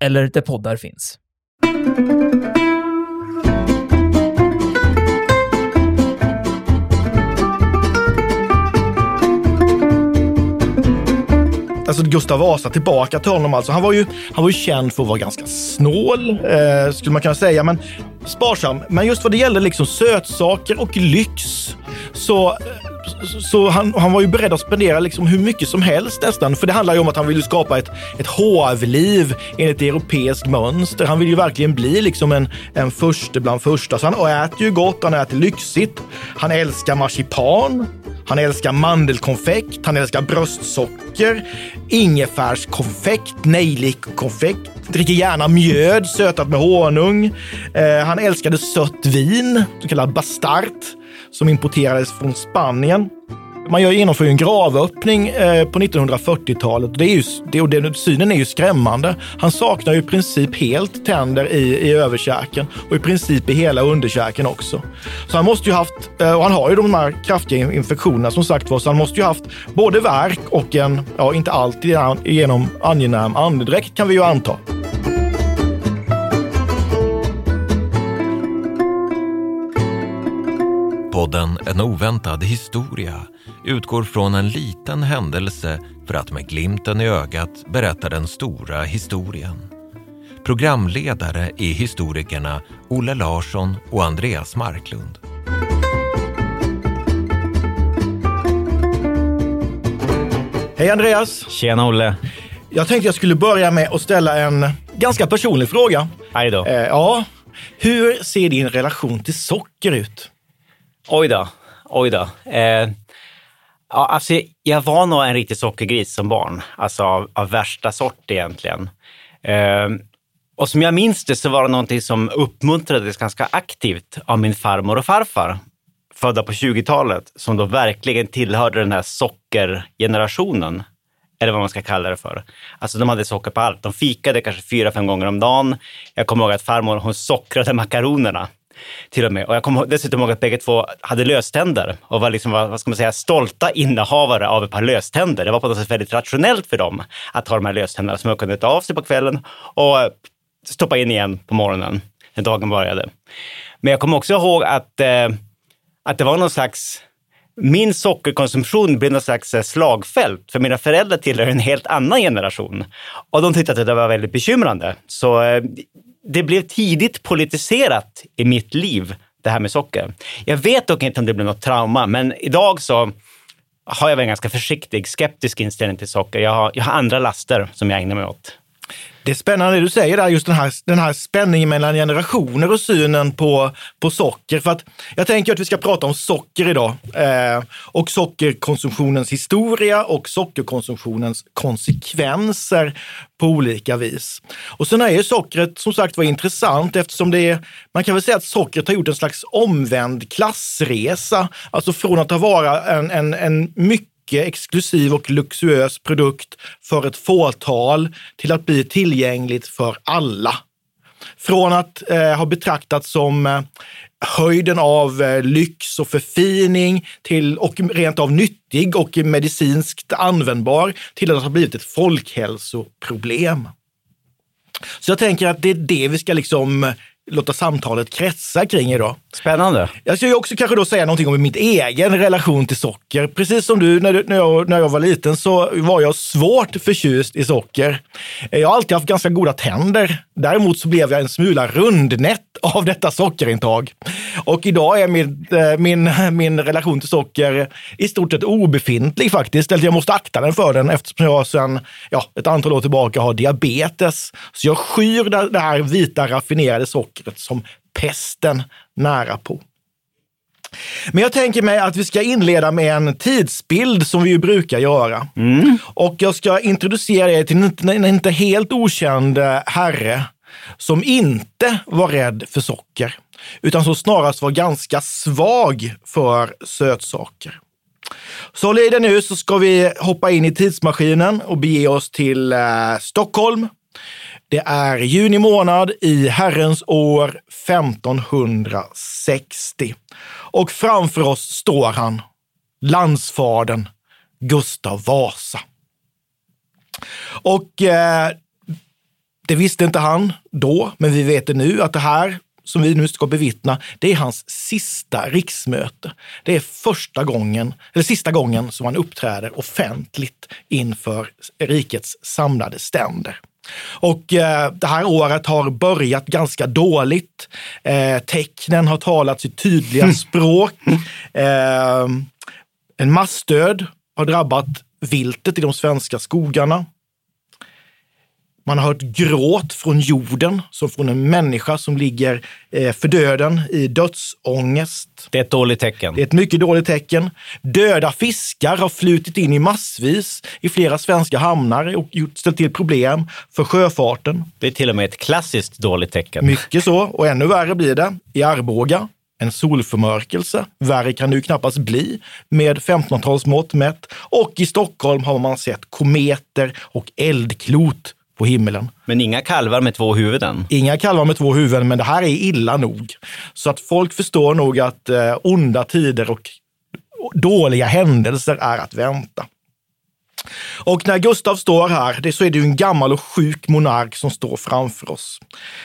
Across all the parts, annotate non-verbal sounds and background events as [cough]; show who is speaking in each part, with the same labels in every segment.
Speaker 1: eller där poddar finns.
Speaker 2: Alltså Gustav Vasa, tillbaka till honom alltså. Han var ju, han var ju känd för att vara ganska snål, eh, skulle man kunna säga, men sparsam. Men just vad det gällde liksom sötsaker och lyx så, eh, så, så han, han var ju beredd att spendera liksom hur mycket som helst nästan. För det handlar ju om att han ville skapa ett, ett hovliv enligt europeiskt mönster. Han vill ju verkligen bli liksom en, en förste bland första. Så han äter ju gott, han äter lyxigt. Han älskar marsipan. Han älskar mandelkonfekt, han älskar bröstsocker, ingefärskonfekt, nejlikkonfekt, dricker gärna mjöd sötat med honung. Eh, han älskade sött vin, så kallad bastart, som importerades från Spanien. Man genomför ju en gravöppning eh, på 1940-talet. Det är ju, det, och den synen är ju skrämmande. Han saknar ju i princip helt tänder i, i överkäken och i princip i hela underkäken också. Så han måste ju haft, eh, och han har ju de här kraftiga infektionerna som sagt var, så han måste ju haft både värk och en, ja inte alltid genom angenäm andedräkt kan vi ju anta.
Speaker 3: Podden En oväntad historia utgår från en liten händelse för att med glimten i ögat berätta den stora historien. Programledare är historikerna Olle Larsson och Andreas Marklund.
Speaker 2: Hej Andreas!
Speaker 4: Tjena Olle!
Speaker 2: Jag tänkte jag skulle börja med att ställa en ganska personlig fråga.
Speaker 4: Aj då.
Speaker 2: Eh, ja. Hur ser din relation till socker ut?
Speaker 4: Oj då. Oj då. Eh, ja, alltså, jag var nog en riktig sockergris som barn. Alltså av, av värsta sort egentligen. Eh, och som jag minns det så var det någonting som uppmuntrades ganska aktivt av min farmor och farfar, födda på 20-talet, som då verkligen tillhörde den här sockergenerationen. Eller vad man ska kalla det för. Alltså de hade socker på allt. De fikade kanske fyra, fem gånger om dagen. Jag kommer ihåg att farmor hon sockrade makaronerna till och med. Och jag kommer dessutom ihåg att bägge två hade löständer och var liksom, vad ska man säga, stolta innehavare av ett par löständer. Det var på något sätt väldigt rationellt för dem att ha de här löständerna som de kunde ta av sig på kvällen och stoppa in igen på morgonen när dagen började. Men jag kommer också ihåg att, eh, att det var någon slags min sockerkonsumtion blev något slags eh, slagfält, för mina föräldrar tillhör en helt annan generation. Och de tyckte att det var väldigt bekymrande. Så eh, det blev tidigt politiserat i mitt liv, det här med socker. Jag vet dock inte om det blev något trauma, men idag så har jag en ganska försiktig, skeptisk inställning till socker. Jag har, jag har andra laster som jag ägnar mig åt.
Speaker 2: Det är spännande det du säger där, just den här, den här spänningen mellan generationer och synen på, på socker. För att jag tänker att vi ska prata om socker idag eh, och sockerkonsumtionens historia och sockerkonsumtionens konsekvenser på olika vis. Och sen är ju sockret som sagt var intressant eftersom det är, man kan väl säga att sockret har gjort en slags omvänd klassresa. Alltså från att ha varit en, en, en mycket mycket exklusiv och luxuös produkt för ett fåtal till att bli tillgängligt för alla. Från att eh, ha betraktats som eh, höjden av eh, lyx och förfining till, och rent av nyttig och medicinskt användbar till att ha blivit ett folkhälsoproblem. Så jag tänker att det är det vi ska liksom låta samtalet kretsa kring idag.
Speaker 4: Spännande.
Speaker 2: Jag ska ju också kanske då säga någonting om min egen relation till socker. Precis som du, när, du, när, jag, när jag var liten så var jag svårt förtjust i socker. Jag har alltid haft ganska goda tänder. Däremot så blev jag en smula rundnätt av detta sockerintag. Och idag är min, eh, min, min relation till socker i stort sett obefintlig faktiskt. Eller jag måste akta den för den eftersom jag sedan ja, ett antal år tillbaka har diabetes. Så jag skyr det här vita raffinerade sockret som pesten nära på. Men jag tänker mig att vi ska inleda med en tidsbild som vi brukar göra. Mm. Och jag ska introducera er till en inte helt okänd herre som inte var rädd för socker, utan som snarast var ganska svag för sötsaker. Så håll i dig nu så ska vi hoppa in i tidsmaskinen och bege oss till eh, Stockholm. Det är juni månad i Herrens år 1560. Och framför oss står han, landsfadern Gustav Vasa. Och eh, det visste inte han då, men vi vet det nu att det här som vi nu ska bevittna, det är hans sista riksmöte. Det är första gången, eller sista gången som han uppträder offentligt inför rikets samlade ständer. Och eh, det här året har börjat ganska dåligt. Eh, tecknen har talat sitt tydliga språk. Eh, en massdöd har drabbat viltet i de svenska skogarna. Man har hört gråt från jorden, som från en människa som ligger eh, för döden i dödsångest.
Speaker 4: Det är ett dåligt tecken.
Speaker 2: Det är ett mycket dåligt tecken. Döda fiskar har flutit in i massvis i flera svenska hamnar och gjort, ställt till problem för sjöfarten.
Speaker 4: Det är till och med ett klassiskt dåligt tecken.
Speaker 2: Mycket så, och ännu värre blir det i Arboga. En solförmörkelse. Värre kan det ju knappast bli med 1500-talsmått mätt. Och i Stockholm har man sett kometer och eldklot på himmelen.
Speaker 4: Men inga kalvar med två huvuden.
Speaker 2: Inga kalvar med två huvuden, men det här är illa nog. Så att folk förstår nog att eh, onda tider och dåliga händelser är att vänta. Och när Gustav står här, det, så är det ju en gammal och sjuk monark som står framför oss.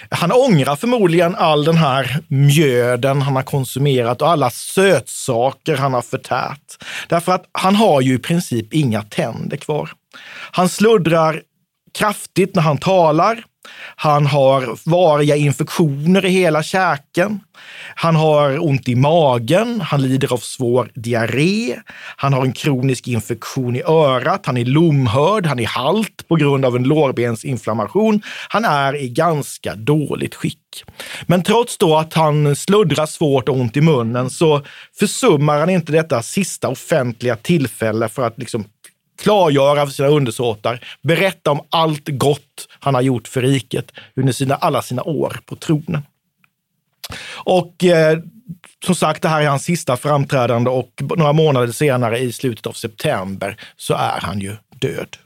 Speaker 2: Han ångrar förmodligen all den här mjöden han har konsumerat och alla sötsaker han har förtärt. Därför att han har ju i princip inga tänder kvar. Han sluddrar kraftigt när han talar. Han har variga infektioner i hela käken. Han har ont i magen. Han lider av svår diarré. Han har en kronisk infektion i örat. Han är lomhörd. Han är halt på grund av en lårbensinflammation. Han är i ganska dåligt skick. Men trots då att han sluddrar svårt och ont i munnen så försummar han inte detta sista offentliga tillfälle för att liksom klargöra för sina undersåtar, berätta om allt gott han har gjort för riket under sina, alla sina år på tronen. Och eh, som sagt, det här är hans sista framträdande och några månader senare i slutet av september så är han ju död.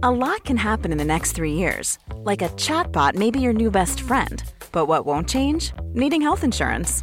Speaker 5: A lot can happen in the next three years. Like a chatbot may be your new best friend. But what won't change? Needing health insurance.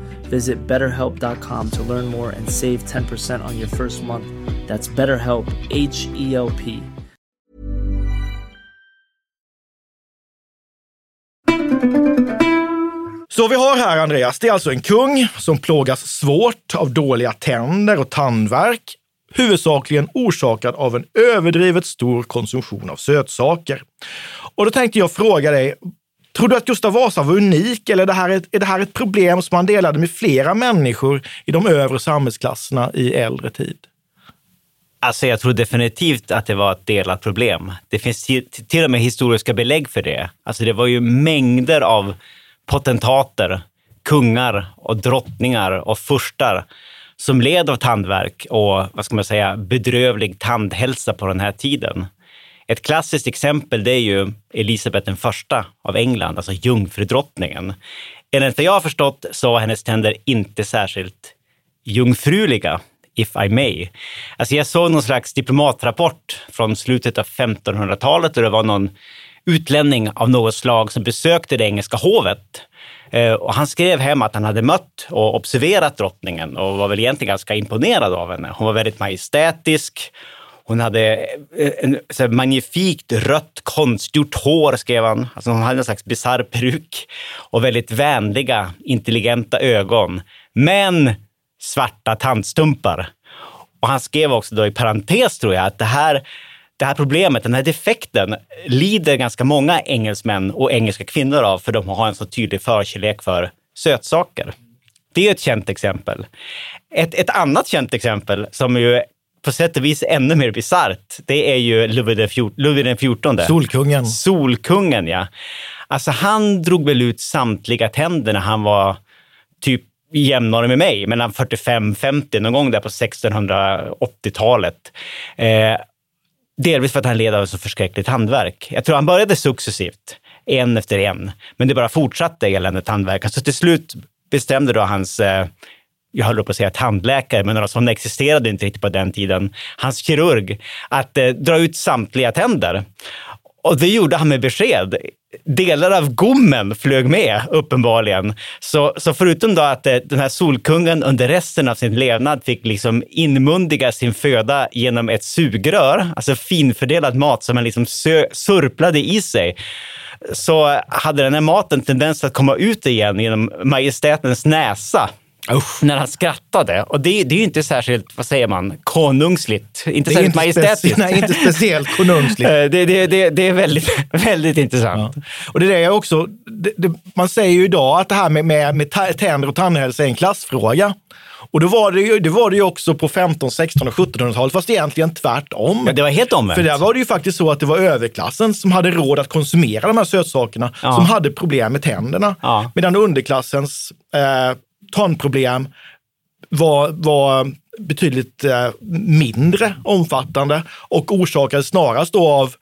Speaker 6: Visit betterhelp.com to learn more and save 10% on your first month. That's BetterHelp, H E L P.
Speaker 2: Så vi har här, Andreas, det är alltså en kung som plågas svårt av dåliga tänder och tandvärk, huvudsakligen orsakad av en överdrivet stor konsumtion av sötsaker. Och då tänkte jag fråga dig, Tror du att Gustav Vasa var unik eller är det, här ett, är det här ett problem som han delade med flera människor i de övre samhällsklasserna i äldre tid?
Speaker 4: Alltså jag tror definitivt att det var ett delat problem. Det finns till och med historiska belägg för det. Alltså det var ju mängder av potentater, kungar och drottningar och furstar som led av tandvärk och vad ska man säga, bedrövlig tandhälsa på den här tiden. Ett klassiskt exempel det är ju Elisabeth den första av England, alltså jungfrudrottningen. Enligt vad jag har förstått så var hennes tänder inte särskilt jungfruliga, if I may. Alltså jag såg någon slags diplomatrapport från slutet av 1500-talet och det var någon utlänning av något slag som besökte det engelska hovet. Eh, och han skrev hem att han hade mött och observerat drottningen och var väl egentligen ganska imponerad av henne. Hon var väldigt majestätisk. Hon hade eh, en så magnifikt rött konstgjort hår, skrev han. Alltså hon hade en slags bisarr peruk och väldigt vänliga, intelligenta ögon. Men svarta tandstumpar. Och han skrev också då i parentes, tror jag, att det här det här problemet, den här defekten, lider ganska många engelsmän och engelska kvinnor av för de har en så tydlig förkärlek för sötsaker. Det är ett känt exempel. Ett, ett annat känt exempel som ju på sätt och vis ännu mer bisarrt, det är ju Ludvig den XIV.
Speaker 2: Solkungen.
Speaker 4: Solkungen, ja. Alltså han drog väl ut samtliga tänder när han var typ jämnårig med mig, mellan 45-50, någon gång där på 1680-talet. Eh, Delvis för att han led av så förskräckligt tandvärk. Jag tror han började successivt, en efter en, men det bara fortsatte eländet tandvärk. Så till slut bestämde då hans, eh, jag höll på att säga tandläkare, men några sådana existerade inte riktigt på den tiden, hans kirurg, att eh, dra ut samtliga tänder. Och det gjorde han med besked. Delar av gommen flög med, uppenbarligen. Så, så förutom då att eh, den här solkungen under resten av sin levnad fick liksom inmundiga sin föda genom ett sugrör, alltså finfördelad mat som han liksom surplade i sig, så hade den här maten tendens att komma ut igen genom majestätens näsa. Usch. när han skrattade. Och det, det är ju inte särskilt, vad säger man, konungsligt. Inte särskilt majestätiskt. [laughs]
Speaker 2: Nej, inte speciellt konungsligt.
Speaker 4: det, det, det, det, är väldigt, [laughs] väldigt intressant.
Speaker 2: Ja. Och det är också, man säger ju idag att det här med, med, med tänder och tandhälsa är en klassfråga. Och då var det ju, det var det ju också på 15, 16 och 1700-talet, fast egentligen tvärtom.
Speaker 4: Ja, det var helt omvänt.
Speaker 2: För där var det ju faktiskt så att det var överklassen som hade råd att konsumera de här sötsakerna, ja. som hade problem med tänderna. Ja. Medan underklassens eh, tandproblem var, var betydligt eh, mindre omfattande och orsakades snarast då av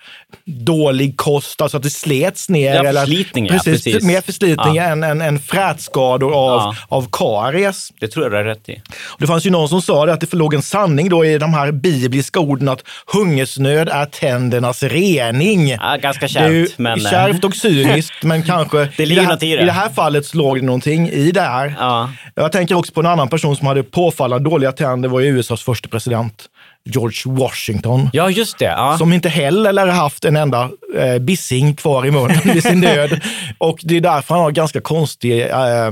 Speaker 2: dålig kost, alltså att det slets ner.
Speaker 4: Ja,
Speaker 2: eller, precis,
Speaker 4: ja, precis.
Speaker 2: Mer förslitning ja. än, än, än frätskador av, ja. av karies.
Speaker 4: Det tror jag du har rätt i.
Speaker 2: Det fanns ju någon som sa det, att det förlåg en sanning då i de här bibliska orden att hungersnöd är tändernas rening.
Speaker 4: Ja, ganska kärvt.
Speaker 2: Men... Eh, kärvt och cyniskt, [laughs] men kanske
Speaker 4: det
Speaker 2: i, det
Speaker 4: här, i
Speaker 2: det. i det här fallet så låg det någonting i det här.
Speaker 4: Ja.
Speaker 2: Jag tänker också på en annan person som hade påfallande dåliga tänder, var ju USAs första president. George Washington.
Speaker 4: Ja, just det. Ja.
Speaker 2: Som inte heller lär ha haft en enda eh, bissing kvar i munnen vid sin död. [laughs] Och det är därför han har ganska konstig eh,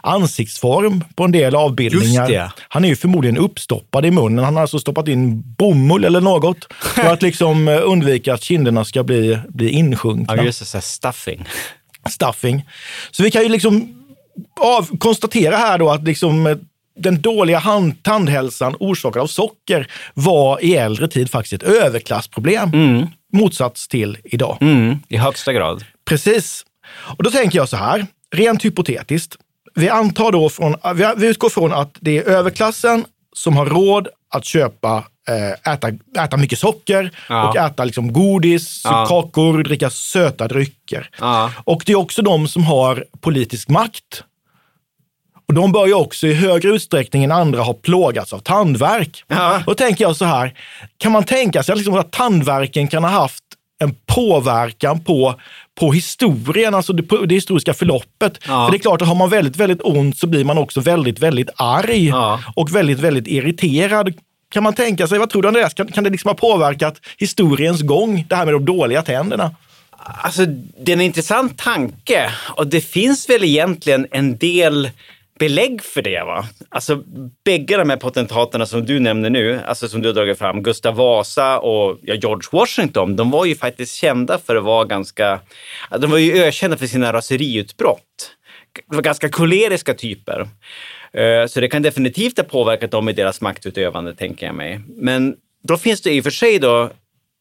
Speaker 2: ansiktsform på en del avbildningar. Han är ju förmodligen uppstoppad i munnen. Han har alltså stoppat in bomull eller något [laughs] för att liksom eh, undvika att kinderna ska bli, bli insjunkna.
Speaker 4: Ja, just det. Så stuffing.
Speaker 2: Stuffing. Så vi kan ju liksom av, konstatera här då att liksom eh, den dåliga hand, tandhälsan orsakad av socker var i äldre tid faktiskt ett överklassproblem.
Speaker 4: Mm.
Speaker 2: Motsats till idag.
Speaker 4: Mm, I högsta grad.
Speaker 2: Precis. Och då tänker jag så här, rent hypotetiskt. Vi antar då från, vi utgår från att det är överklassen som har råd att köpa eh, Äta, äta mycket socker ja. och äta liksom godis, ja. kakor, dricka söta drycker.
Speaker 4: Ja.
Speaker 2: Och det är också de som har politisk makt och de bör ju också i högre utsträckning än andra ha plågats av tandvärk.
Speaker 4: Ja.
Speaker 2: Då tänker jag så här, kan man tänka sig liksom att tandvärken kan ha haft en påverkan på, på historien, alltså det, det historiska förloppet. Ja. För det är klart att har man väldigt, väldigt ont så blir man också väldigt, väldigt arg
Speaker 4: ja. och
Speaker 2: väldigt, väldigt irriterad. Kan man tänka sig, vad tror du Andreas, kan, kan det liksom ha påverkat historiens gång, det här med de dåliga tänderna?
Speaker 4: Alltså, det är en intressant tanke och det finns väl egentligen en del belägg för det. Va? Alltså bägge de här potentaterna som du nämner nu, alltså som du har dragit fram, Gustav Vasa och ja, George Washington, de var ju faktiskt kända för att vara ganska, de var ju ökända för sina raseriutbrott. De var ganska koleriska typer. Eh, så det kan definitivt ha påverkat dem i deras maktutövande, tänker jag mig. Men då finns det i och för sig då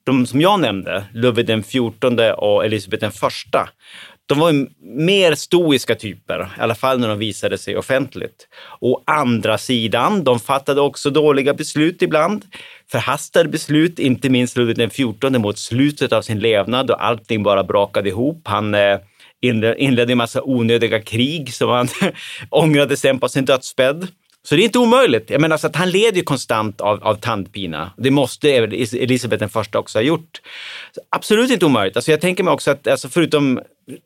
Speaker 4: de som jag nämnde, Ludvig den XIV och Elisabeth den första, de var mer stoiska typer, i alla fall när de visade sig offentligt. Å andra sidan, de fattade också dåliga beslut ibland. Förhastade beslut, inte minst Ludvig XIV mot slutet av sin levnad och allting bara brakade ihop. Han eh, inledde en massa onödiga krig som han [laughs] ångrade sen på sin dödsbädd. Så det är inte omöjligt. Jag menar, så att han leder ju konstant av, av tandpina. Det måste Elisabeth den första också ha gjort. Så absolut inte omöjligt. Alltså jag tänker mig också att alltså förutom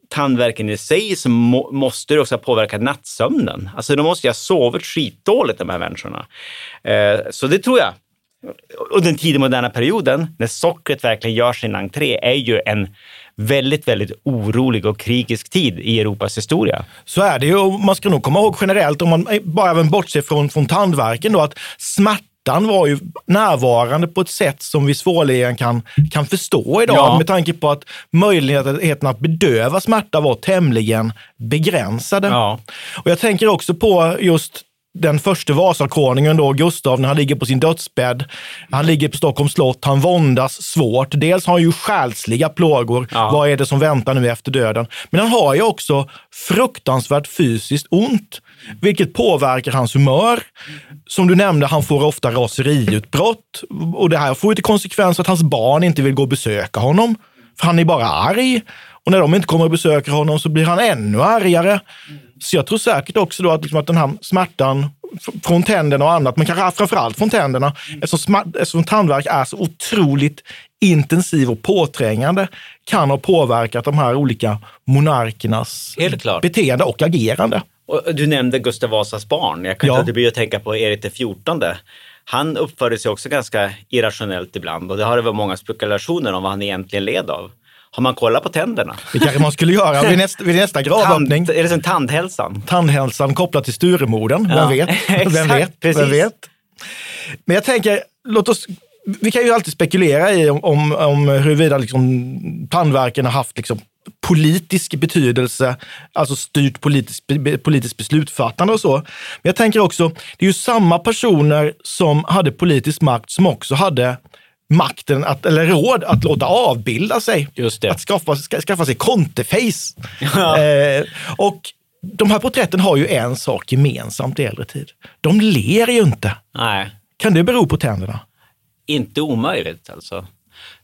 Speaker 4: tandverken i sig så må, måste det också ha påverkat nattsömnen. Alltså de måste ju ha sovit skitdåligt de här människorna. Eh, så det tror jag. Och den tidiga moderna perioden, när sockret verkligen gör sin entré, är ju en väldigt, väldigt orolig och krigisk tid i Europas historia.
Speaker 2: Så är det ju. Man ska nog komma ihåg generellt, om man bara även bortser från, från tandverken, då, att smärtan var ju närvarande på ett sätt som vi svårligen kan, kan förstå idag ja. med tanke på att möjligheten att bedöva smärta var tämligen begränsade. Ja. Och Jag tänker också på just den första Vasakonungen då, Gustav, när han ligger på sin dödsbädd. Han ligger på Stockholms slott, han våndas svårt. Dels har han ju själsliga plågor. Ja. Vad är det som väntar nu efter döden? Men han har ju också fruktansvärt fysiskt ont, vilket påverkar hans humör. Som du nämnde, han får ofta raseriutbrott och det här får ju till konsekvens att hans barn inte vill gå och besöka honom, för han är bara arg. Och när de inte kommer och besöker honom så blir han ännu argare. Så jag tror säkert också då att, liksom att den här smärtan från tänderna och annat, men kanske framförallt från tänderna, mm. eftersom, eftersom tandvärk är så otroligt intensiv och påträngande, kan ha påverkat de här olika monarkernas beteende och agerande.
Speaker 4: Och du nämnde Gustav Vasas barn. Jag kan ja. inte bli att tänka på Erik XIV. Han uppförde sig också ganska irrationellt ibland och det har det varit många spekulationer om vad han egentligen led av. Har man kollat på tänderna?
Speaker 2: Det kanske man skulle göra vid nästa, vid nästa gravöppning.
Speaker 4: Tand, är det som tandhälsan?
Speaker 2: Tandhälsan kopplat till Sturemorden. Vem ja, vet? [laughs] Exakt, Vem vet? Precis. Vem vet? Men jag tänker, låt oss vi kan ju alltid spekulera i om, om, om huruvida liksom, tandverken har haft liksom, politisk betydelse, alltså styrt politisk, politiskt beslutsfattande och så. Men jag tänker också, det är ju samma personer som hade politisk makt som också hade makten, att, eller råd att låta avbilda sig. Att skaffa, skaffa sig konteface. Ja. Eh, och de här porträtten har ju en sak gemensamt i äldre tid. De ler ju inte.
Speaker 4: Nej.
Speaker 2: Kan det bero på tänderna?
Speaker 4: Inte omöjligt alltså.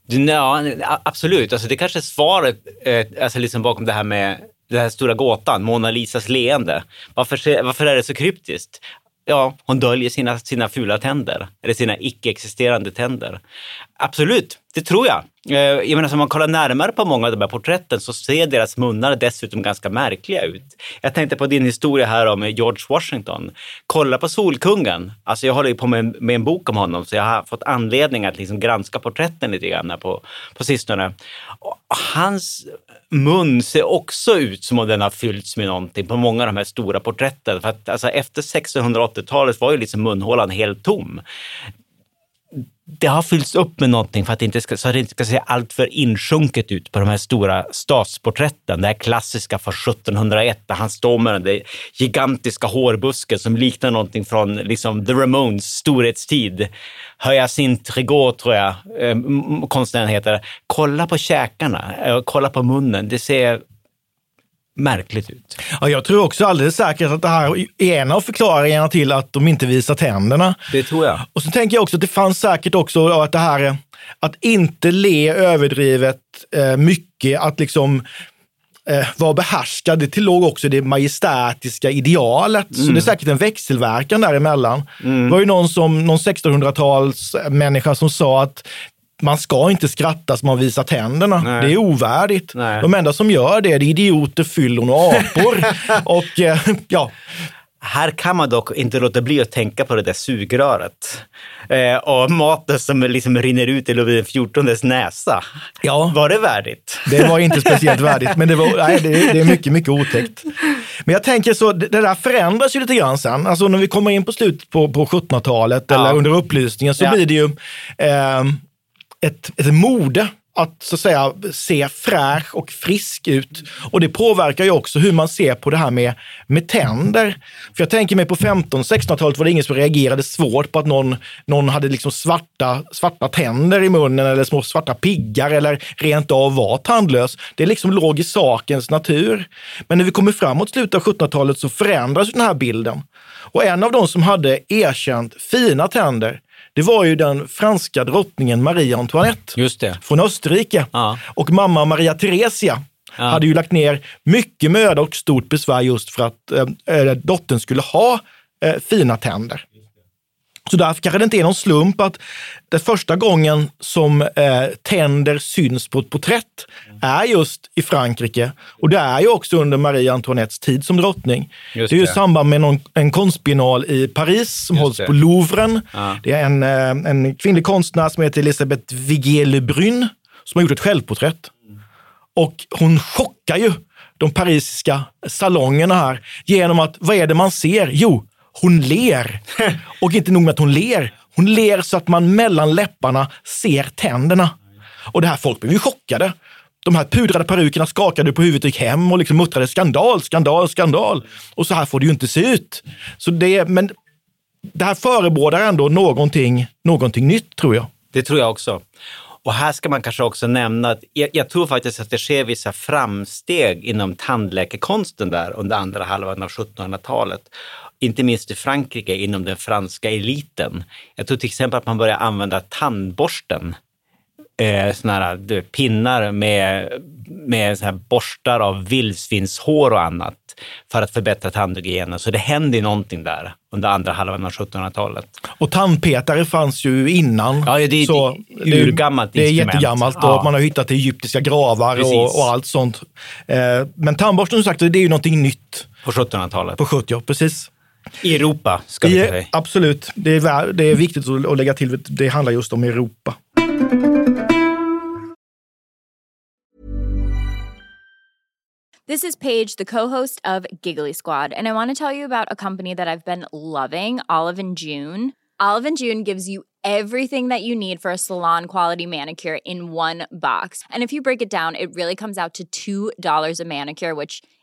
Speaker 4: Ja, absolut, alltså det kanske är svaret eh, alltså liksom bakom det här med den här stora gåtan, Mona Lisas leende. Varför, varför är det så kryptiskt? Ja, hon döljer sina, sina fula tänder, eller sina icke-existerande tänder. Absolut, det tror jag. Eh, jag menar, om man kollar närmare på många av de här porträtten så ser deras munnar dessutom ganska märkliga ut. Jag tänkte på din historia här om George Washington. Kolla på Solkungen. Alltså jag håller ju på med, med en bok om honom så jag har fått anledning att liksom granska porträtten lite grann på, på sistone. Och hans mun ser också ut som om den har fyllts med någonting på många av de här stora porträtten. För att alltså, efter 1680-talet var ju liksom munhålan helt tom det har fyllts upp med någonting för att det inte ska, så att det inte ska se alltför insjunket ut på de här stora statsporträtten. Det här klassiska från 1701 där han står med den gigantiska hårbusken som liknar någonting från liksom, The Ramones storhetstid. Hyacinth Rigaud tror jag eh, konstnären heter. Kolla på käkarna, eh, kolla på munnen. Det ser märkligt ut.
Speaker 2: Ja, jag tror också alldeles säkert att det här är en av förklaringarna till att de inte visar tänderna.
Speaker 4: Det tror jag.
Speaker 2: Och så tänker jag också att det fanns säkert också att det här att inte le överdrivet eh, mycket, att liksom eh, vara behärskad, det tillåg också det majestätiska idealet. Mm. Så det är säkert en växelverkan däremellan. Mm. Det var ju någon, som, någon 1600-tals människa som sa att man ska inte skratta som man visar tänderna. Nej. Det är ovärdigt. Nej. De enda som gör det, det är idioter, fyllon och apor. [laughs] och eh, ja,
Speaker 4: här kan man dock inte låta bli att tänka på det där sugröret eh, och maten som liksom rinner ut i Ludvig XIVs näsa. Ja. Var det värdigt?
Speaker 2: Det var inte speciellt värdigt, men det, var, [laughs] nej, det, det, är mycket, mycket otäckt. Men jag tänker så, det, det där förändras ju lite grann sen. Alltså när vi kommer in på slutet på, på 1700-talet ja. eller under upplysningen så ja. blir det ju eh, ett, ett mode att så att säga se fräsch och frisk ut. Och det påverkar ju också hur man ser på det här med, med tänder. För jag tänker mig på 1500-1600-talet var det ingen som reagerade svårt på att någon, någon hade liksom svarta, svarta tänder i munnen eller små svarta piggar eller rent av var tandlös. Det liksom låg i sakens natur. Men när vi kommer framåt slutet av 1700-talet så förändras den här bilden. Och en av de som hade erkänt fina tänder, det var ju den franska drottningen Marie Antoinette
Speaker 4: Just det.
Speaker 2: från Österrike.
Speaker 4: Ja.
Speaker 2: Och mamma Maria Theresia
Speaker 4: Ja.
Speaker 2: hade ju lagt ner mycket möda och stort besvär just för att eh, eh, dottern skulle ha eh, fina tänder. Så därför kanske det inte är någon slump att det första gången som eh, tänder syns på ett porträtt är just i Frankrike. Och det är ju också under Marie Antoinettes tid som drottning.
Speaker 4: Just
Speaker 2: det är ju i
Speaker 4: det.
Speaker 2: samband med någon, en konstbiennal i Paris som
Speaker 4: Just
Speaker 2: hålls
Speaker 4: det.
Speaker 2: på Louvren.
Speaker 4: Ja.
Speaker 2: Det är en, eh, en kvinnlig konstnär som heter Elisabeth Vigier-Lebrun som har gjort ett självporträtt. Och hon chockar ju de parisiska salongerna här genom att, vad är det man ser? Jo, hon ler. [laughs] Och inte nog med att hon ler, hon ler så att man mellan läpparna ser tänderna. Och det här folk blev ju chockade. De här pudrade perukerna skakade på huvudet och gick hem och liksom muttrade skandal, skandal, skandal. Och så här får det ju inte se ut. Så det, men det här förebådar ändå någonting, någonting nytt tror jag.
Speaker 4: Det tror jag också. Och här ska man kanske också nämna att jag, jag tror faktiskt att det sker vissa framsteg inom tandläkekonsten där under andra halvan av 1700-talet. Inte minst i Frankrike inom den franska eliten. Jag tror till exempel att man börjar använda tandborsten eh, såna här du, pinnar med, med så här borstar av vildsvinshår och annat för att förbättra tandhygienen. Så det händer ju någonting där under andra halvan av 1700-talet.
Speaker 2: Och tandpetare fanns ju innan.
Speaker 4: Ja, det
Speaker 2: så
Speaker 4: ett urgammalt
Speaker 2: Det är
Speaker 4: instrument.
Speaker 2: jättegammalt
Speaker 4: Ja.
Speaker 2: och man har hittat egyptiska gravar och, och allt sånt. Eh, men tandborsten som sagt, det är ju någonting nytt
Speaker 4: På 1700-talet.
Speaker 2: på 70, ja, precis.
Speaker 4: I Europa, ska vi säga.
Speaker 2: absolut, det är, det är viktigt att, att lägga till, det handlar just om Europa.
Speaker 7: This is Paige, the co-host of Giggly Squad, and I want to tell you about a company that I've been loving, Olive and June. Olive and June gives you everything that you need for a salon quality manicure in one box. And if you break it down, it really comes out to $2 a manicure, which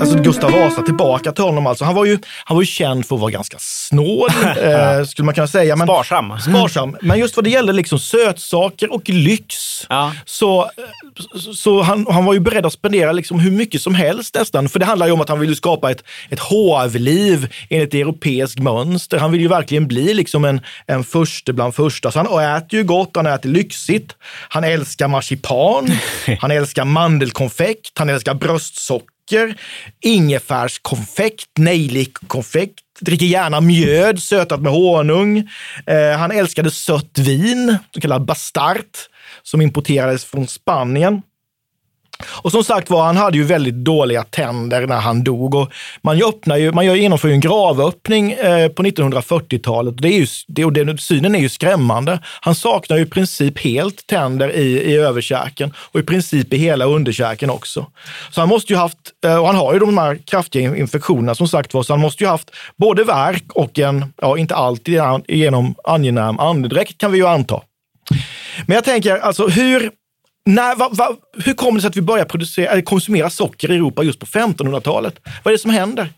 Speaker 2: Alltså Gustav Vasa, tillbaka till honom alltså. Han var ju, han var ju känd för att vara ganska snål, [laughs] eh, skulle man kunna säga. Men,
Speaker 4: Sparsam.
Speaker 2: Sparsam. Men just vad det gäller liksom sötsaker och lyx,
Speaker 4: Ja.
Speaker 2: så, så, så han, han var ju beredd att spendera liksom hur mycket som helst nästan. För det handlar ju om att han ville skapa ett, ett hovliv enligt europeiskt mönster. Han vill ju verkligen bli liksom en, en förste bland första. Så han äter ju gott, han äter lyxigt. Han älskar marsipan, [laughs] han älskar mandelkonfekt, han älskar bröstsocker ingefärskonfekt, nejlikkonfekt, dricker gärna mjöd sötat med honung. Eh, han älskade sött vin, så kallad bastart, som importerades från Spanien. Och som sagt var, han hade ju väldigt dåliga tänder när han dog. Och man, öppnar ju, man genomför ju en gravöppning eh, på 1940-talet. Det är ju, det, och den synen är ju skrämmande. Han saknar ju i princip helt tänder i, i överkäken och i princip i hela underkäken också. Så han måste ju haft, eh, och han har ju de här kraftiga infektionerna som sagt var, så han måste ju haft både värk och en, ja inte alltid genom angenäm andedräkt kan vi ju anta. Men jag tänker, alltså hur, när, va, va, hur kommer det sig att vi börjar konsumera socker i Europa just på 1500-talet? Vad är det som händer?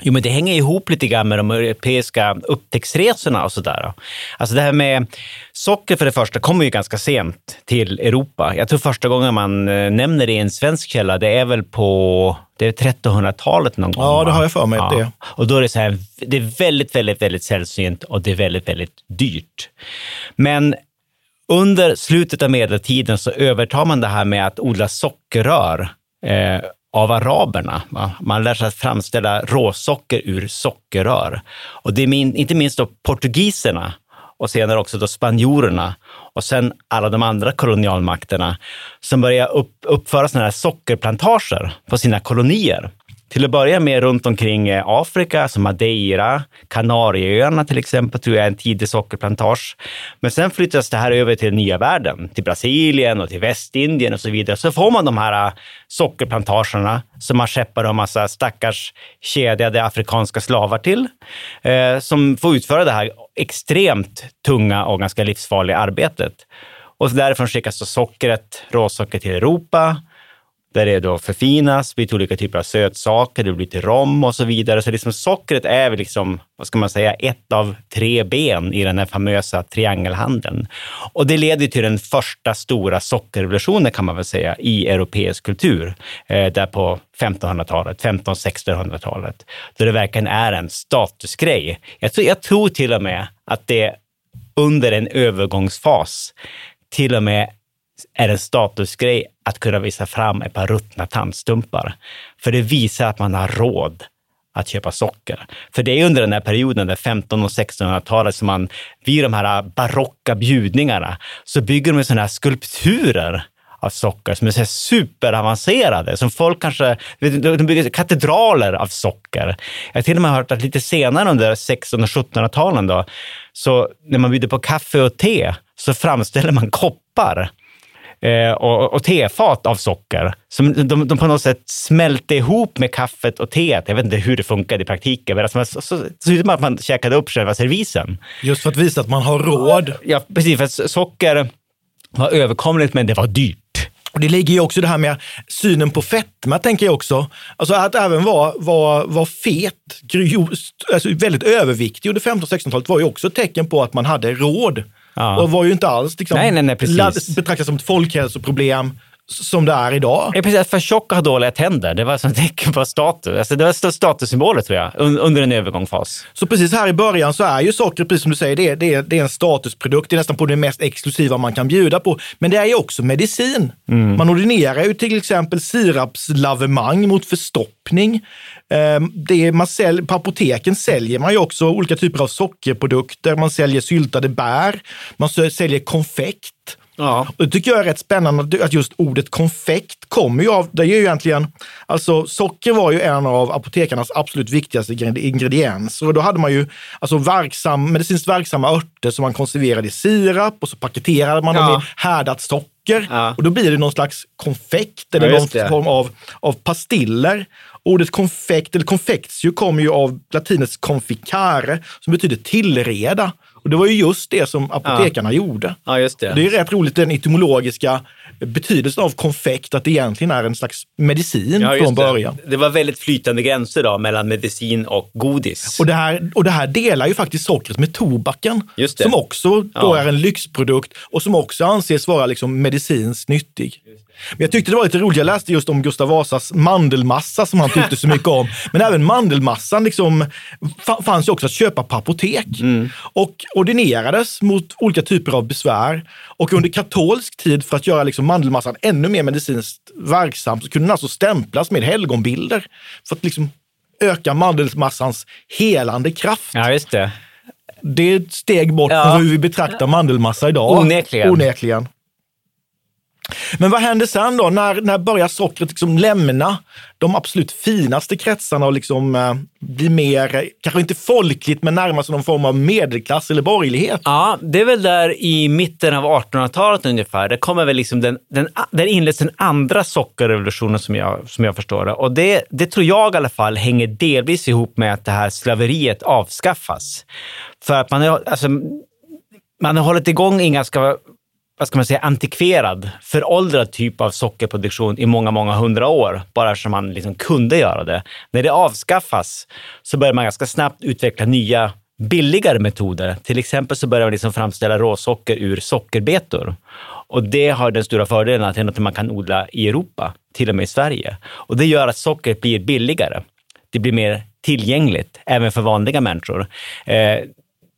Speaker 4: Jo, men det hänger ihop lite grann med de europeiska upptäcktsresorna och sådär. Alltså det här med socker för det första kommer ju ganska sent till Europa. Jag tror första gången man eh, nämner det i en svensk källa, det är väl på det är 1300-talet någon gång.
Speaker 2: Ja, det har jag för mig. Ja. Det.
Speaker 4: Och då är det så här, det är väldigt, väldigt, väldigt sällsynt och det är väldigt, väldigt dyrt. Men under slutet av medeltiden så övertar man det här med att odla sockerrör eh, av araberna. Va? Man lär sig att framställa råsocker ur sockerrör. Och det är min, inte minst då portugiserna och senare också då spanjorerna och sen alla de andra kolonialmakterna som börjar upp, uppföra sådana här sockerplantager på sina kolonier. Till att börja med runt omkring eh, Afrika, som Madeira, Kanarieöarna till exempel, tror jag är en tidig sockerplantage. Men sen flyttas det här över till den nya världen, till Brasilien och till Västindien och så vidare. Så får man de här eh, sockerplantagerna som man skeppar en massa stackars kedjade afrikanska slavar till, eh, som får utföra det här extremt tunga och ganska livsfarliga arbetet. Och därifrån skickas så sockret, råsocker till Europa där det då förfinas, blir till olika typer av sötsaker, det blir till rom och så vidare. Så liksom sockret är väl liksom, vad ska man säga, ett av tre ben i den här famösa triangelhandeln. Och det leder till den första stora sockerrevolutionen kan man väl säga i europeisk kultur, eh, där på 1500-talet, 1500-1600-talet, då det verkligen är en statusgrej. Jag tror, jag tror till och med att det under en övergångsfas till och med är en statusgrej att kunna visa fram ett par ruttna tandstumpar. För det visar att man har råd att köpa socker. För det är under den här perioden, där 1500 och 1600-talet, som man vid de här barocka bjudningarna så bygger de sådana här skulpturer av socker som är så superavancerade, som folk kanske, de bygger katedraler av socker. Jag har till och med hört att lite senare under 1600 och 1700-talen då, så när man bjuder på kaffe och te så framställer man koppar eh, och, och tefat av socker. Som de, de på något sätt smälte ihop med kaffet och teet. Jag vet inte hur det funkade i praktiken, men alltså, så, så, så, så ut som att man käkade upp själva servisen.
Speaker 2: Just för att visa att man har råd.
Speaker 4: Ja, precis. För att socker var överkomligt, men det var dyrt.
Speaker 2: Och Det ligger ju också det här med synen på fetma, tänker jag också. Alltså att även vara var, var fet, alltså väldigt överviktig under 15 1600-talet var ju också ett tecken på att man hade råd. Ja. Och var ju inte alls liksom,
Speaker 4: nej, nej, nej,
Speaker 2: betraktat som ett folkhälsoproblem som det är idag.
Speaker 4: Ja, precis. För tjocka har dåliga tänder. Det var ett tecken på status. Alltså, det var statussymboler tror jag, under en övergångsfas.
Speaker 2: Så precis här i början så är ju socker, precis som du säger, det är, det är, det är en statusprodukt. Det är nästan på det mest exklusiva man kan bjuda på. Men det är ju också medicin. Mm. Man ordinerar ju till exempel sirapslavemang mot förstoppning. Ehm, det man sälj, på apoteken säljer man ju också olika typer av sockerprodukter. Man säljer syltade bär, man säljer konfekt. Ja. Och det tycker jag är rätt spännande att just ordet konfekt kommer ju av, det är ju egentligen, alltså socker var ju en av apotekarnas absolut viktigaste ingredienser och då hade man ju alltså verksam, medicinskt verksamma örter som man konserverade i sirap och så paketerade man ja. dem i härdat socker. Ja. Och då blir det någon slags konfekt eller ja, någon form av, av pastiller. Ordet konfekt eller konfektio kommer ju av latinets conficare som betyder tillreda. Och det var ju just det som apotekarna
Speaker 4: ja.
Speaker 2: gjorde.
Speaker 4: Ja, just det.
Speaker 2: det är rätt roligt den etymologiska betydelsen av konfekt, att det egentligen är en slags medicin ja, från början.
Speaker 4: Det. det. var väldigt flytande gränser då mellan medicin och godis.
Speaker 2: Och det här, och det här delar ju faktiskt sockret med tobaken, som också då ja. är en lyxprodukt och som också anses vara liksom medicinskt nyttig. Men jag tyckte det var lite roligt, jag läste just om Gustav Vasas mandelmassa som han tyckte så mycket om. [laughs] Men även mandelmassan liksom fanns ju också att köpa på apotek mm. och ordinerades mot olika typer av besvär. Och under katolsk tid, för att göra liksom mandelmassan ännu mer medicinskt verksam, så kunde den alltså stämplas med helgonbilder för att liksom öka mandelmassans helande kraft.
Speaker 4: Ja, just det.
Speaker 2: Det är ett steg bort ja. från hur vi betraktar mandelmassa idag.
Speaker 4: Onekligen.
Speaker 2: Onekligen. Men vad händer sen då? När, när börjar sockret liksom lämna de absolut finaste kretsarna och liksom, eh, bli mer, kanske inte folkligt, men närmast någon form av medelklass eller borgerlighet?
Speaker 4: Ja, det är väl där i mitten av 1800-talet ungefär. Där kommer väl liksom den, den, där inleds den andra sockerrevolutionen som jag, som jag förstår det. Och det, det tror jag i alla fall hänger delvis ihop med att det här slaveriet avskaffas. För att man, alltså, man har hållit igång en ganska vad ska man säga, antikverad, föråldrad typ av sockerproduktion i många, många hundra år, bara som man liksom kunde göra det. När det avskaffas så börjar man ganska snabbt utveckla nya billigare metoder. Till exempel så börjar man liksom framställa råsocker ur sockerbetor. Och det har den stora fördelen att det är något man kan odla i Europa, till och med i Sverige. Och det gör att sockret blir billigare. Det blir mer tillgängligt, även för vanliga människor. Eh,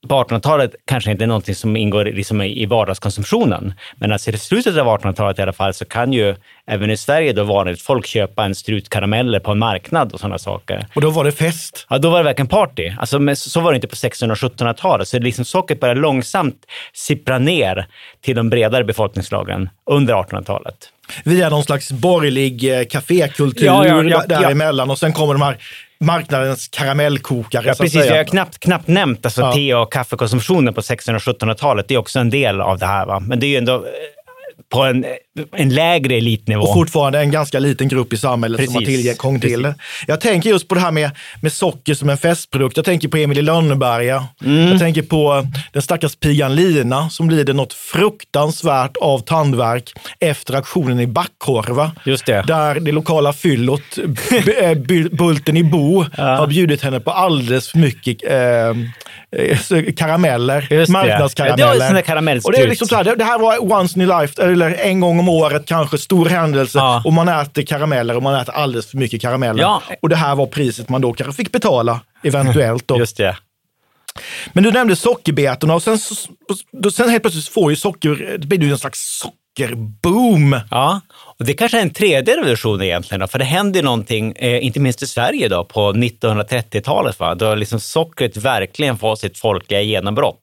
Speaker 4: på 1800-talet kanske inte är någonting som ingår liksom i vardagskonsumtionen. Men alltså i slutet av 1800-talet i alla fall så kan ju även i Sverige då vanligt folk köpa en strut karameller på en marknad och sådana saker.
Speaker 2: Och då var det fest?
Speaker 4: Ja, då var det verkligen party. Alltså, men så var det inte på 1600 och 1700-talet. Så liksom sockret började långsamt sippra ner till de bredare befolkningslagren under 1800-talet.
Speaker 2: Via någon slags borgerlig eh, kafékultur
Speaker 4: ja, ja, ja,
Speaker 2: däremellan och sen kommer de här marknadens karamellkokare.
Speaker 4: Ja, precis. Vi har knappt, knappt nämnt alltså, ja. te och kaffekonsumtionen på 1600 och 1700-talet. Det är också en del av det här. Va? Men det är ju ändå eh, på en, en lägre elitnivå.
Speaker 2: Och fortfarande en ganska liten grupp i samhället Precis. som har tillgång till det. Jag tänker just på det här med, med socker som en festprodukt. Jag tänker på Emil i Lönneberga. Mm. Jag tänker på den stackars pigan Lina som lider något fruktansvärt av tandvärk efter aktionen i Backkorva.
Speaker 4: Just det.
Speaker 2: Där det lokala fyllot, eh, Bulten i Bo, ja. har bjudit henne på alldeles för mycket eh, karameller, marknadskarameller.
Speaker 4: Det,
Speaker 2: och det, är liksom så här, det, det här var once in a life, eller en gång om året kanske, stor händelse. Ja. Och man äter karameller och man äter alldeles för mycket karameller. Ja. Och det här var priset man då kanske fick betala, eventuellt. Då.
Speaker 4: Just det.
Speaker 2: Men du nämnde sockerbetorna och sen, sen helt plötsligt får ju socker, det blir ju en slags sockerboom.
Speaker 4: Ja, och det kanske är en tredje revolution egentligen, då, för det händer någonting, eh, inte minst i Sverige då, på 1930-talet, va? då liksom sockret verkligen får sitt folkliga genombrott.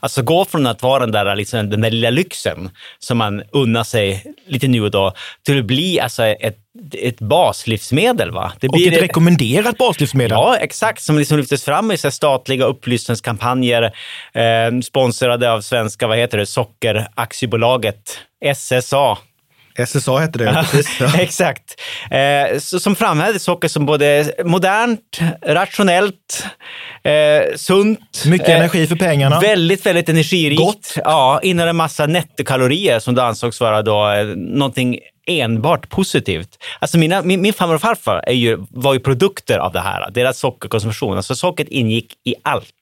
Speaker 4: Alltså gå från att vara den där, liksom, den där lilla lyxen som man unnar sig lite nu och då, till att bli alltså, ett ett baslivsmedel. Va?
Speaker 2: Det blir och ett, rekommenderat baslivsmedel.
Speaker 4: Ja, exakt. Som liksom lyftes fram i så statliga upplysningskampanjer eh, sponsrade av svenska, vad heter det, Sockeraktiebolaget SSA.
Speaker 2: SSA hette det, precis.
Speaker 4: Ja. [laughs] Exakt. Eh, som framhävde socker som både modernt, rationellt, eh, sunt.
Speaker 2: Mycket eh, energi för pengarna.
Speaker 4: Väldigt, väldigt energirikt.
Speaker 2: Gott.
Speaker 4: Ja, innehåller en massa nettokalorier som då ansågs vara då, eh, någonting enbart positivt. Alltså mina, min, min farmor och farfar är ju, var ju produkter av det här, deras sockerkonsumtion. Alltså sockret ingick i allt.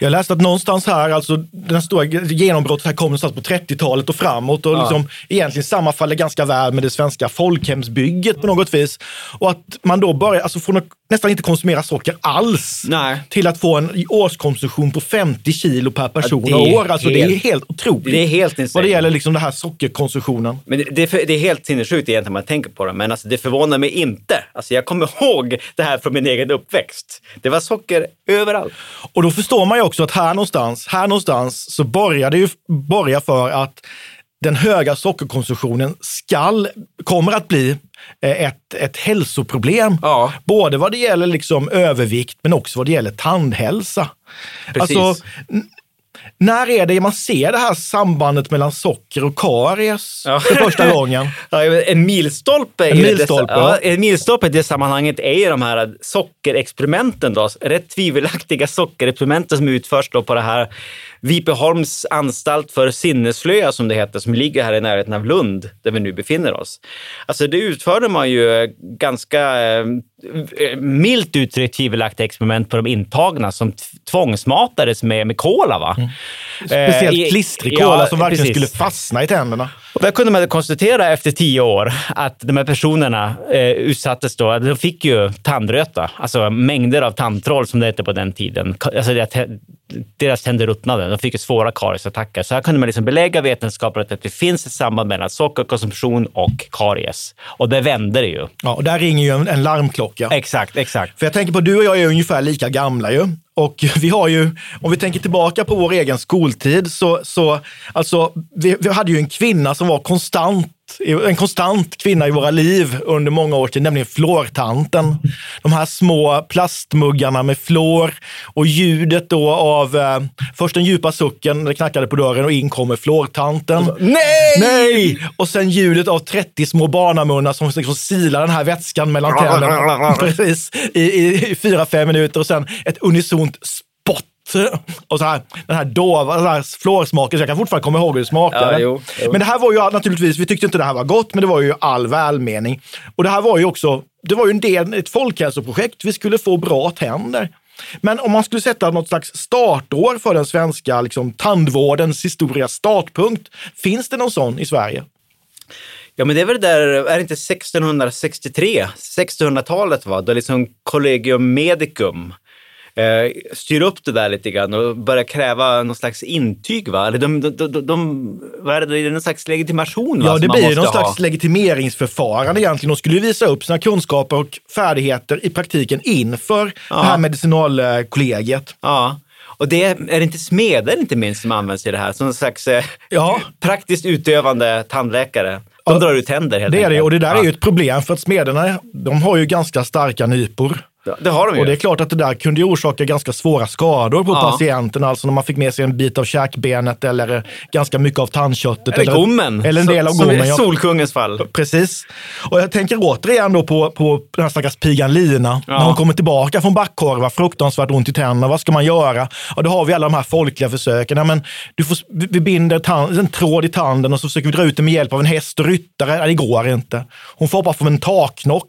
Speaker 2: Jag läste att någonstans här, alltså den stora genombrottet här kom någonstans på 30-talet och framåt och ja. liksom egentligen sammanfaller ganska väl med det svenska folkhemsbygget på något vis. Och att man då börjar, alltså från att nästan inte konsumera socker alls
Speaker 4: Nej.
Speaker 2: till att få en årskonsumtion på 50 kilo per person ja, och år. Alltså helt, det är helt otroligt.
Speaker 4: Det är helt insane.
Speaker 2: Vad det gäller liksom den här sockerkonsumtionen.
Speaker 4: Men det, det, är, det är helt sinnessjukt egentligen när man tänker på det, men alltså det förvånar mig inte. Alltså jag kommer ihåg det här från min egen uppväxt. Det var socker överallt.
Speaker 2: Och då förstår man ju också att här någonstans, här någonstans så börjar det ju borga för att den höga sockerkonsumtionen skall, kommer att bli eh, ett, ett hälsoproblem.
Speaker 4: Ja.
Speaker 2: Både vad det gäller liksom övervikt men också vad det gäller tandhälsa.
Speaker 4: Precis. Alltså,
Speaker 2: när är det man ser det här sambandet mellan socker och karies ja. för första gången? [laughs]
Speaker 4: Ja, en milstolpe,
Speaker 2: en milstolpe,
Speaker 4: det, ja, en milstolpe i det sammanhanget är ju de här sockerexperimenten. Då, rätt tvivelaktiga sockerexperimenten som utförs då på det här Vipeholms anstalt för sinneslöa som det heter, som ligger här i närheten av Lund, där vi nu befinner oss. Alltså det utförde man ju ganska eh, milt uttryckt tvivelaktiga experiment på de intagna som tvångsmatades med, med kola. Va? Mm.
Speaker 2: Speciellt eh, klistrig kola ja, som verkligen precis. skulle fastna i tänderna.
Speaker 4: Och där kunde man konstatera efter tio år att de här personerna eh, utsattes då, de fick ju tandröta, alltså mängder av tandtroll som det hette på den tiden. Alltså deras tänder ruttnade, de fick ju svåra kariesattacker. Så här kunde man liksom belägga vetenskapligt att det finns ett samband mellan sockerkonsumtion och karies. Och det vände det ju.
Speaker 2: Ja, och där ringer ju en, en larmklocka.
Speaker 4: Exakt, exakt.
Speaker 2: För jag tänker på, du och jag är ungefär lika gamla ju. Och [laughs] vi har ju, om vi tänker tillbaka på vår egen skoltid, så, så alltså, vi, vi hade ju en kvinna som var konstant en konstant kvinna i våra liv under många år nämligen fluortanten. De här små plastmuggarna med fluor och ljudet då av eh, först den djupa sucken det knackade på dörren och in kommer fluortanten.
Speaker 4: Nej!
Speaker 2: Nej! Och sen ljudet av 30 små barnamunnar som liksom silar den här vätskan mellan tänderna. [laughs] Precis, i, i, i fyra, fem minuter och sen ett unisont spott [laughs] och så här, den här dova den här fluorsmaken, så jag kan fortfarande komma ihåg hur det smakade.
Speaker 4: Ja, jo, jo.
Speaker 2: Men det här var ju naturligtvis, vi tyckte inte det här var gott, men det var ju all välmening. Och det här var ju också, det var ju en del, ett folkhälsoprojekt. Vi skulle få bra tänder. Men om man skulle sätta något slags startår för den svenska liksom, tandvårdens historia, startpunkt, finns det någon sån i Sverige?
Speaker 4: Ja, men det är väl det där, är det inte 1663, 1600-talet va, då liksom Collegium Medicum eh, styr upp det där lite grann och börjar kräva någon slags intyg va? Eller de, de, de, de, vad är det, det är någon slags legitimation va?
Speaker 2: Ja, det blir någon
Speaker 4: ha.
Speaker 2: slags legitimeringsförfarande egentligen. De skulle visa upp sina kunskaper och färdigheter i praktiken inför
Speaker 4: Ja.
Speaker 2: det här medicinalkollegiet.
Speaker 4: Ja. Och det är, är det inte smeder inte minst som används i det här? Som en slags eh,
Speaker 2: Ja.
Speaker 4: praktiskt utövande tandläkare. De
Speaker 2: Ja,
Speaker 4: drar ut tänder helt
Speaker 2: Det är det,
Speaker 4: enkelt.
Speaker 2: och det där
Speaker 4: ja.
Speaker 2: är ju ett problem för att smederna, de har ju ganska starka nypor.
Speaker 4: Det har de ju.
Speaker 2: Och det är klart att det där kunde orsaka ganska svåra skador på
Speaker 4: Ja.
Speaker 2: patienten. Alltså när man fick med sig en bit av käkbenet eller ganska mycket av tandköttet.
Speaker 4: Eller gommen.
Speaker 2: Eller en del av
Speaker 4: som,
Speaker 2: gommen.
Speaker 4: Som i. Solkungens fall.
Speaker 2: Precis. Och jag tänker återigen då på, på den här stackars pigan Lina.
Speaker 4: Ja.
Speaker 2: När hon kommer tillbaka från Backkorva, fruktansvärt ont i tänderna. Vad ska man göra? Ja, då har vi alla de här folkliga försöken. Ja, men du får, vi binder tand, en tråd i tanden och så försöker vi dra ut den med hjälp av en häst och ryttare. Ja, det går inte. Hon får hoppa från en taknock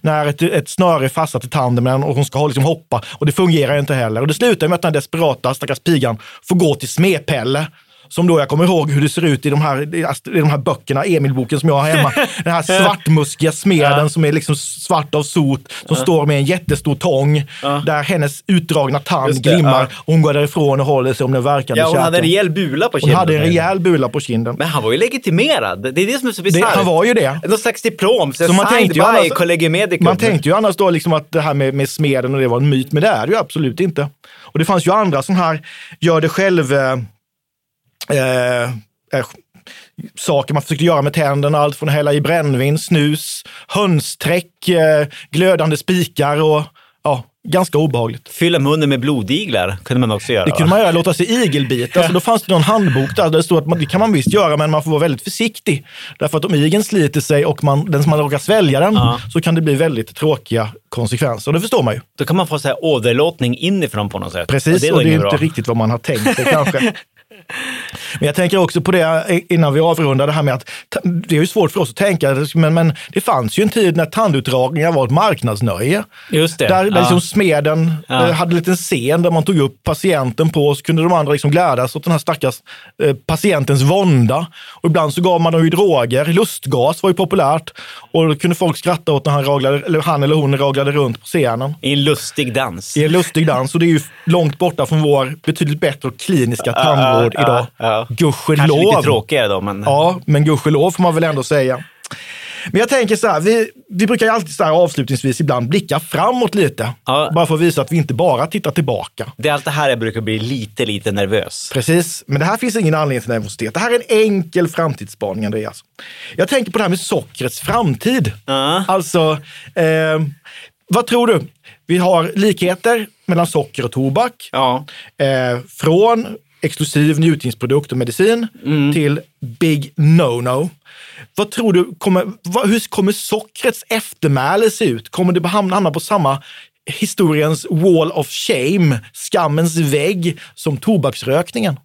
Speaker 2: när ett, ett snöre är fastsatt i tanden med den och hon ska liksom hoppa. Och det fungerar inte heller. Och det slutar med att den här desperata stackars pigan får gå till smepelle. Som då jag kommer ihåg hur det ser ut i de här, i de här böckerna, Emil-boken som jag har hemma. Den här [laughs] svartmuskiga smeden som är liksom svart av sot, som står med en jättestor tång, där hennes utdragna tand glimmar.
Speaker 4: ja.
Speaker 2: Hon går därifrån och håller sig om den verkande
Speaker 4: Ja, hon hade en
Speaker 2: käken.
Speaker 4: rejäl bula på
Speaker 2: Hon
Speaker 4: kinden.
Speaker 2: hade en rejäl bula på kinden.
Speaker 4: Men han var ju legitimerad. Det är det som är så bisarrt.
Speaker 2: han var ju det.
Speaker 4: Någon slags diplom. Så
Speaker 2: Så man tänkte, annars, man tänkte ju annars då liksom att det här med, med smeden och det var en myt, men det är det ju absolut inte. Och det fanns ju andra sådana här gör det själv eh, eh, saker man försökte göra med tänderna. Allt från hälla i brännvin, snus, hönsträck, eh, glödande spikar och ja, ganska obehagligt.
Speaker 4: Fylla munnen med blodiglar kunde man också göra.
Speaker 2: Det kunde
Speaker 4: va?
Speaker 2: man göra, låta sig igelbita. Så då fanns det någon handbok där det stod att man, det kan man visst göra, men man får vara väldigt försiktig. Därför att om igeln sliter sig och man, den som man råkar svälja den,
Speaker 4: Ja.
Speaker 2: så kan det bli väldigt tråkiga konsekvenser. Och det förstår man ju.
Speaker 4: Då kan man få så här åderlåtning inifrån på något sätt.
Speaker 2: Precis, och det är
Speaker 4: inget
Speaker 2: inte
Speaker 4: bra.
Speaker 2: riktigt vad man har tänkt sig kanske. [laughs] Men jag tänker också på det innan vi avrundar det här med att det är ju svårt för oss att tänka, men, men det fanns ju en tid när tandutdragningar var ett marknadsnöje.
Speaker 4: Just det.
Speaker 2: Där, där
Speaker 4: ja.
Speaker 2: liksom smeden
Speaker 4: Ja.
Speaker 2: eh, hade en liten scen där man tog upp patienten på och så kunde de andra liksom glädjas åt den här stackars eh, patientens vånda. Och ibland så gav man dem ju droger. Lustgas var ju populärt och då kunde folk skratta åt när han, raglade, eller han eller hon raglade runt på scenen.
Speaker 4: I en lustig dans.
Speaker 2: I en lustig dans och det är ju långt borta från vår betydligt bättre och kliniska tandvård
Speaker 4: ja,
Speaker 2: idag.
Speaker 4: ja.
Speaker 2: Gudskelov.
Speaker 4: Kanske lite tråkigare då, men...
Speaker 2: Ja, men gudskelov får man väl ändå säga. Men jag tänker så här, vi, vi brukar ju alltid så här avslutningsvis ibland blicka framåt lite.
Speaker 4: Ja.
Speaker 2: Bara för att visa att vi inte bara tittar tillbaka.
Speaker 4: Det är allt det här jag brukar bli lite, lite nervös.
Speaker 2: Precis, men det här finns ingen anledning till nervositet. Det här är en enkel framtidsspaning, Andreas. Jag tänker på det här med sockrets framtid.
Speaker 4: Ja.
Speaker 2: Alltså, eh, vad tror du? Vi har likheter mellan socker och tobak.
Speaker 4: Ja.
Speaker 2: Eh, från exklusiv njutningsprodukt och medicin till big no-no. Vad tror du, kommer, vad, hur kommer sockrets eftermäle se ut? Kommer det hamna, hamna på samma historiens wall of shame, skammens vägg, som tobaksrökningen?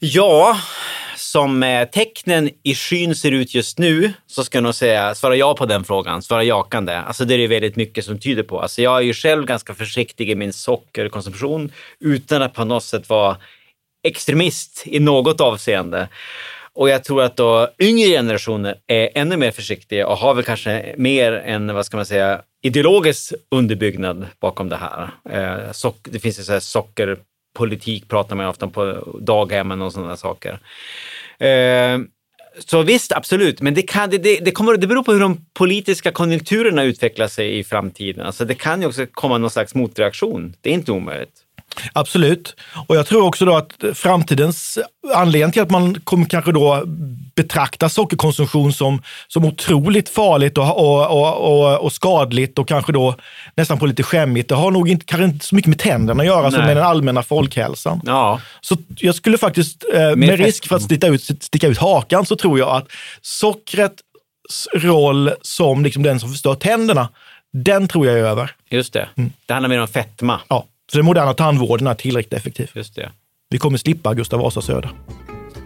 Speaker 4: Ja, som eh, tecknen i skyn ser ut just nu så ska jag nog säga, svara ja på den frågan, svara jakande. Alltså det är det väldigt mycket som tyder på. Alltså jag är ju själv ganska försiktig i min sockerkonsumtion utan att på något sätt vara extremist i något avseende. Och jag tror att då yngre generationer är ännu mer försiktiga och har väl kanske mer en, vad ska man säga, ideologisk underbyggnad bakom det här. Eh, det finns ju så här Politik pratar man ju ofta om på daghemmen och sådana saker. Eh, så visst, absolut, men det, kan, det, det, kommer, det beror på hur de politiska konjunkturerna utvecklar sig i framtiden. Alltså det kan ju också komma någon slags motreaktion. Det är inte omöjligt.
Speaker 2: Absolut. Och jag tror också då att framtidens anledning till att man kommer kanske då betrakta sockerkonsumtion som, som otroligt farligt och, och, och, och, skadligt och kanske då nästan på lite skämmigt. Det har nog inte, kanske inte så mycket med tänderna att göra som med den allmänna folkhälsan.
Speaker 4: Ja.
Speaker 2: Så jag skulle faktiskt, eh, med risk för att sticka ut, sticka ut hakan, så tror jag att sockrets roll som liksom den som förstör tänderna, den tror jag är över.
Speaker 4: Just det. Mm. Det handlar mer om fetma.
Speaker 2: Ja. Så den moderna tandvården är tillräckligt effektiv.
Speaker 4: Just det.
Speaker 2: Vi kommer slippa Gustav Vasa Söder.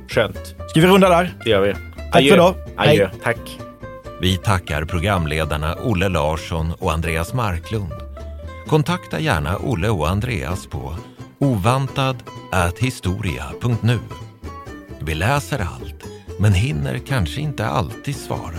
Speaker 4: Skönt.
Speaker 2: Ska vi runda där?
Speaker 4: Det gör vi.
Speaker 2: Tack Adjö. för idag.
Speaker 4: Adjö. Hej. Tack.
Speaker 3: Vi tackar programledarna Olle Larsson och Andreas Marklund. Kontakta gärna Olle och Andreas på ovantad.historia.nu. Vi läser allt, men hinner kanske inte alltid svara.